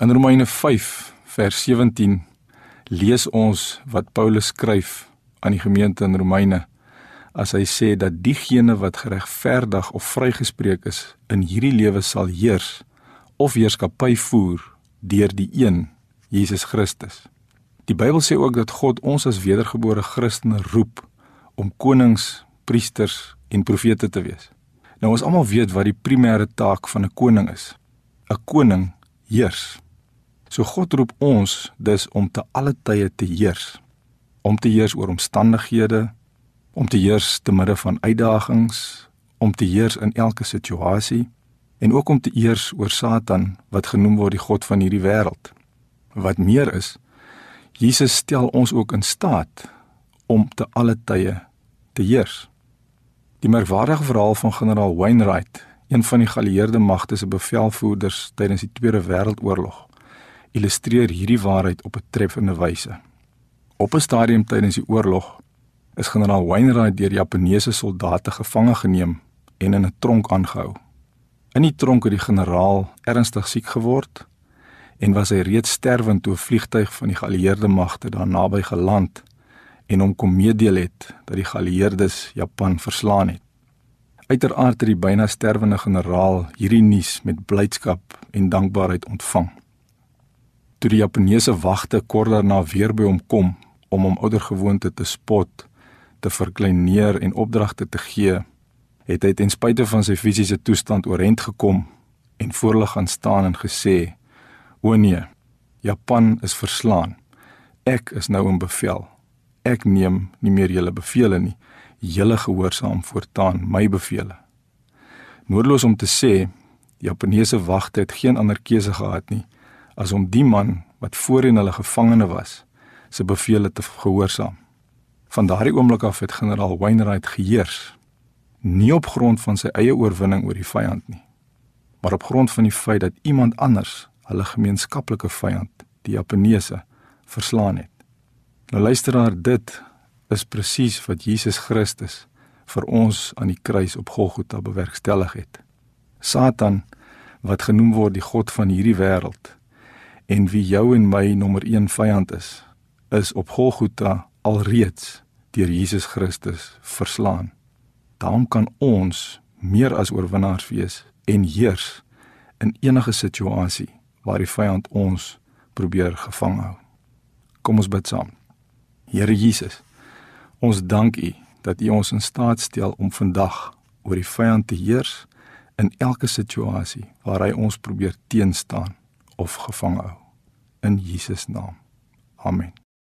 In Romeine 5 vers 17 lees ons wat Paulus skryf aan die gemeente in Romeine as hy sê dat diegene wat geregverdig of vrygespreek is in hierdie lewe sal heers of heerskappy voer deur die een Jesus Christus. Die Bybel sê ook dat God ons as wedergebore Christene roep om konings, priesters en profete te wees. Nou ons almal weet wat die primêre taak van 'n koning is. 'n Koning heers. So God roep ons dus om te alle tye te heers. Om te heers oor omstandighede, om te heers te midde van uitdagings, om te heers in elke situasie en ook om te eers oor Satan wat genoem word die god van hierdie wêreld. Wat meer is, Jesus stel ons ook in staat om te alle tye te heers. Die merkwaardige verhaal van generaal Wainwright, een van die geallieerde magte se bevelvoerders tydens die Tweede Wêreldoorlog, illustreer hierdie waarheid op 'n treffende wyse. Op 'n stadium tydens die oorlog is generaal Wainwright deur Japaneese soldate gevange geneem en in 'n tronk aangehou. In die tronk het die generaal ernstig siek geword en was hy reeds sterwend toe 'n vliegtyg van die geallieerde magte daar naby geland en hom kom meedeel het dat die geallieerdes Japan verslaan het. Uiteraard het die byna sterwende generaal hierdie nuus met blydskap en dankbaarheid ontvang. Toe die Japaneese wagte kort daarna weer by hom kom om hom oudergewoonte te spot, te verkleineer en opdragte te gee, het hy ten spyte van sy fisiese toestand oorent gekom en voor hulle gaan staan en gesê: "O nee, Japan is verslaan. Ek is nou in bevel. Ek neem nie meer julle bevele nie. Julle gehoorsaam voortaan my bevele." Noodloos om te sê, die Japaneese wagte het geen ander keuse gehad nie as om die man wat voorheen hulle gevangene was, se bevele te gehoorsaam. Van daardie oomblik af het generaal Wainwright geheers nie op grond van sy eie oorwinning oor die vyand nie, maar op grond van die feit dat iemand anders hulle gemeenskaplike vyand, die Japaneese, verslaan het. Nou luisteraar, dit is presies wat Jesus Christus vir ons aan die kruis op Golgotha bewerkstellig het. Satan wat genoem word die god van hierdie wêreld en wie jou en my nommer 1 vyand is, is op Golgotha alreeds deur Jesus Christus verslaan daarom kan ons meer as oorwinnaars wees en heers in enige situasie waar die vyand ons probeer gevang hou. Kom ons bid saam. Here Jesus, ons dank U dat U ons in staat stel om vandag oor die vyand te heers in elke situasie waar hy ons probeer teenstaan of gevang hou. In Jesus naam. Amen.